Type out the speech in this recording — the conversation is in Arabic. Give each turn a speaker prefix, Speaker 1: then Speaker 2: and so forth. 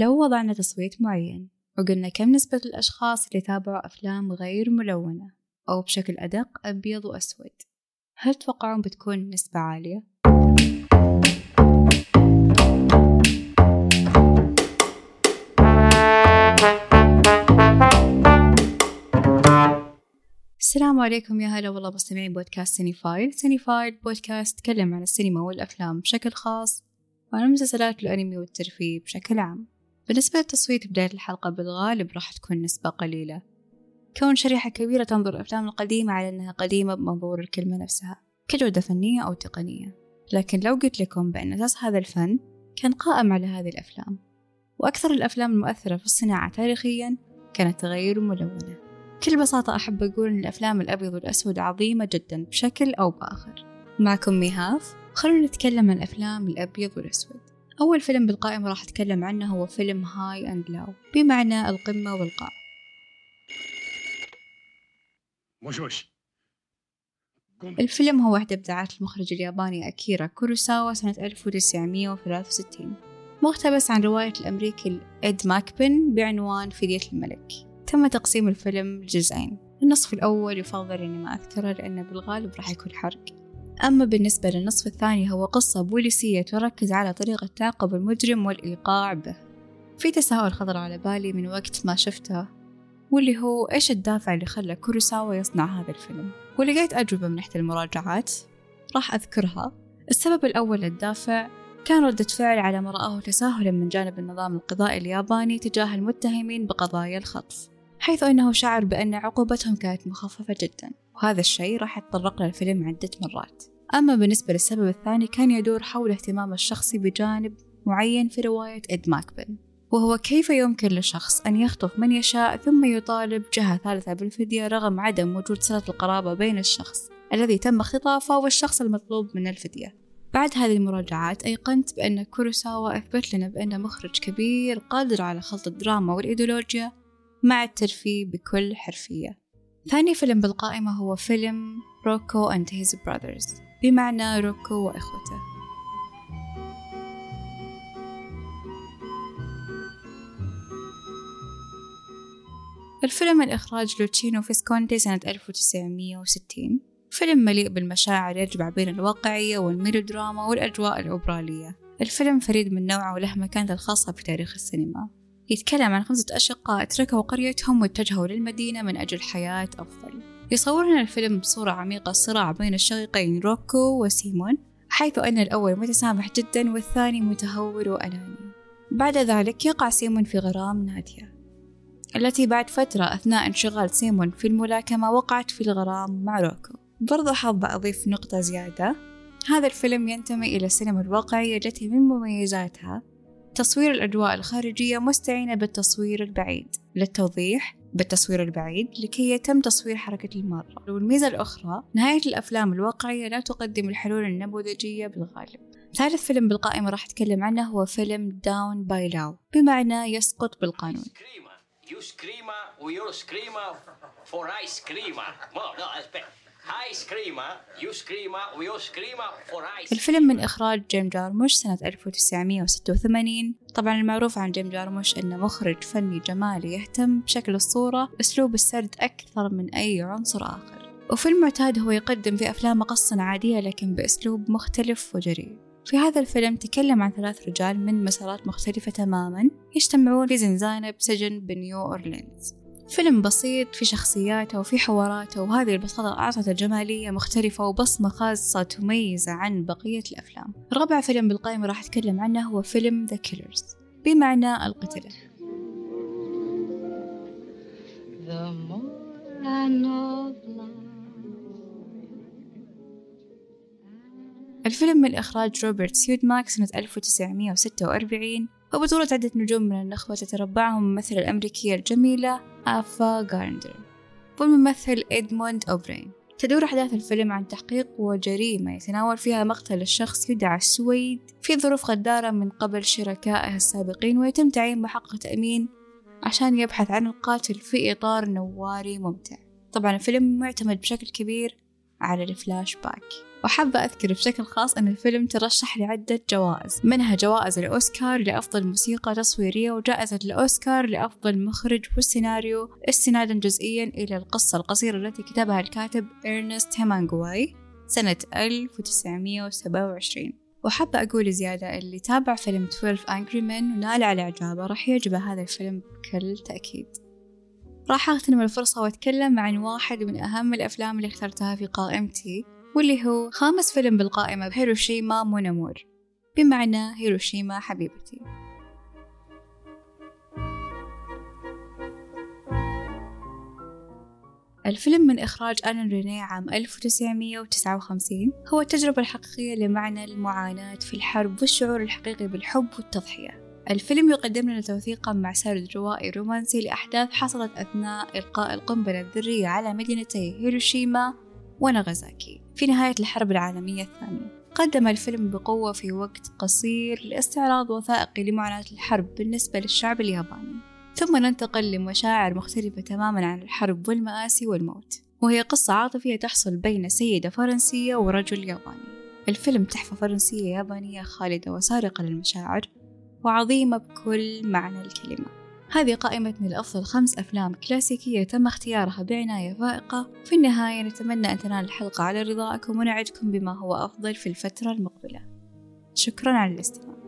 Speaker 1: لو وضعنا تصويت معين وقلنا كم نسبة الأشخاص اللي تابعوا أفلام غير ملونة أو بشكل أدق أبيض وأسود هل تتوقعون بتكون نسبة عالية؟ السلام عليكم يا هلا والله مستمعين بودكاست سينيفايل سينيفايل بودكاست تكلم عن السينما والأفلام بشكل خاص وعن المسلسلات والأنمي والترفيه بشكل عام بالنسبة للتصويت بداية الحلقة بالغالب راح تكون نسبة قليلة. كون شريحة كبيرة تنظر الأفلام القديمة على أنها قديمة بمنظور الكلمة نفسها كجودة فنية أو تقنية. لكن لو قلت لكم بأن أساس هذا الفن كان قائم على هذه الأفلام وأكثر الأفلام المؤثرة في الصناعة تاريخيا كانت غير ملونة. بكل بساطة أحب أقول أن الأفلام الأبيض والأسود عظيمة جدا بشكل أو بآخر. معكم ميهاف خلونا نتكلم عن الأفلام الأبيض والأسود. أول فيلم بالقائمة راح أتكلم عنه هو فيلم هاي أند لاو بمعنى القمة والقاع. الفيلم هو واحدة إبداعات المخرج الياباني أكيرا كوروساوا سنة 1963 مقتبس عن رواية الأمريكي إد ماكبن بعنوان فدية الملك. تم تقسيم الفيلم لجزئين. النصف الأول يفضل إني ما أذكره لأنه بالغالب راح يكون حرق. أما بالنسبة للنصف الثاني هو قصة بوليسية تركز على طريقة تعقب المجرم والإيقاع به. في تساؤل خطر على بالي من وقت ما شفته واللي هو إيش الدافع اللي خلى كوروساوا يصنع هذا الفيلم؟ ولقيت أجوبة من إحدى المراجعات. راح أذكرها. السبب الأول للدافع كان ردة فعل على ما رآه تساهلا من جانب النظام القضائي الياباني تجاه المتهمين بقضايا الخطف حيث أنه شعر بأن عقوبتهم كانت مخففة جدا. وهذا الشيء راح يتطرق الفيلم عدة مرات. أما بالنسبة للسبب الثاني كان يدور حول اهتمام الشخصي بجانب معين في رواية إد ماكبن وهو كيف يمكن لشخص أن يخطف من يشاء ثم يطالب جهة ثالثة بالفدية رغم عدم وجود صلة القرابة بين الشخص الذي تم اختطافه والشخص المطلوب من الفدية. بعد هذه المراجعات أيقنت بأن كوروساوا أثبت لنا بأنه مخرج كبير قادر على خلط الدراما والإيديولوجيا مع الترفيه بكل حرفية. ثاني فيلم بالقائمة هو فيلم Rocco and His Brothers. بمعنى روكو وإخوته. الفيلم من إخراج لوتشينو فيسكونتي سنة 1960 فيلم مليء بالمشاعر يجمع بين الواقعية والميلودراما والأجواء الأوبرالية. الفيلم فريد من نوعه وله مكانته الخاصة في تاريخ السينما. يتكلم عن خمسة أشقاء تركوا قريتهم واتجهوا للمدينة من أجل حياة أفضل. يصور لنا الفيلم بصورة عميقة الصراع بين الشقيقين روكو وسيمون حيث أن الأول متسامح جدا والثاني متهور وأناني بعد ذلك يقع سيمون في غرام نادية التي بعد فترة أثناء انشغال سيمون في الملاكمة وقعت في الغرام مع روكو. برضو حابة أضيف نقطة زيادة هذا الفيلم ينتمي إلى السينما الواقعية التي من مميزاتها تصوير الأجواء الخارجية مستعينة بالتصوير البعيد للتوضيح بالتصوير البعيد لكي يتم تصوير حركة المارة والميزة الأخرى نهاية الأفلام الواقعية لا تقدم الحلول النموذجية بالغالب. ثالث فيلم بالقائمة راح أتكلم عنه هو فيلم Down by Law بمعنى يسقط بالقانون. Creamer. الفيلم من إخراج جيم جارموش سنة 1986 طبعا المعروف عن جيم جارموش أنه مخرج فني جمالي يهتم بشكل الصورة أسلوب السرد أكثر من أي عنصر آخر. وفي المعتاد هو يقدم في أفلامه قصة عادية لكن بأسلوب مختلف وجريء. في هذا الفيلم تكلم عن ثلاث رجال من مسارات مختلفة تماما يجتمعون في زنزانة بسجن بنيو أورلينز. فيلم بسيط في شخصياته وفي حواراته وهذه البساطة أعطته جمالية مختلفة وبصمة خاصة تميزه عن بقية الأفلام. رابع فيلم بالقائمة راح أتكلم عنه هو فيلم The Killers بمعنى القتلة. الفيلم من إخراج روبرت سيودماك سنة 1946 وبطولة عدة نجوم من النخبة تتربعهم الممثلة الأمريكية الجميلة آفا غاردنر والممثل إدموند أوبرين. تدور أحداث الفيلم عن تحقيق وجريمة يتناول فيها مقتل الشخص يدعى السويد في ظروف غدارة من قبل شركائه السابقين ويتم تعيين محقق تأمين عشان يبحث عن القاتل في إطار نواري ممتع. طبعا الفيلم معتمد بشكل كبير على الفلاش باك. وحابة أذكر بشكل خاص أن الفيلم ترشح لعدة جوائز منها جوائز الأوسكار لأفضل موسيقى تصويرية وجائزة الأوسكار لأفضل مخرج والسيناريو استنادا جزئيا إلى القصة القصيرة التي كتبها الكاتب إرنست هيمانغواي سنة 1927 وحابة أقول زيادة اللي تابع فيلم 12 Angry Men ونال على إعجابه راح يعجبه هذا الفيلم بكل تأكيد. راح أغتنم الفرصة وأتكلم عن واحد من أهم الأفلام اللي اخترتها في قائمتي واللي هو خامس فيلم بالقائمة هيروشيما مونامور بمعنى هيروشيما حبيبتي. الفيلم من إخراج ألان رينيه عام 1959 هو التجربة الحقيقية لمعنى المعاناة في الحرب والشعور الحقيقي بالحب والتضحية. الفيلم يقدم لنا توثيقا مع سرد روائي رومانسي لأحداث حصلت أثناء إلقاء القنبلة الذرية على مدينتي هيروشيما وناغازاكي في نهاية الحرب العالمية الثانية. قدم الفيلم بقوة في وقت قصير لاستعراض وثائقي لمعاناة الحرب بالنسبة للشعب الياباني. ثم ننتقل لمشاعر مختلفة تماما عن الحرب والمآسي والموت وهي قصة عاطفية تحصل بين سيدة فرنسية ورجل ياباني. الفيلم تحفة فرنسية يابانية خالدة وسارقة للمشاعر. وعظيمة بكل معنى الكلمة. هذه قائمتنا لأفضل خمس أفلام كلاسيكية تم اختيارها بعناية فائقة في النهاية نتمنى أن تنال الحلقة على رضائكم ونعدكم بما هو أفضل في الفترة المقبلة. شكرا على الاستماع.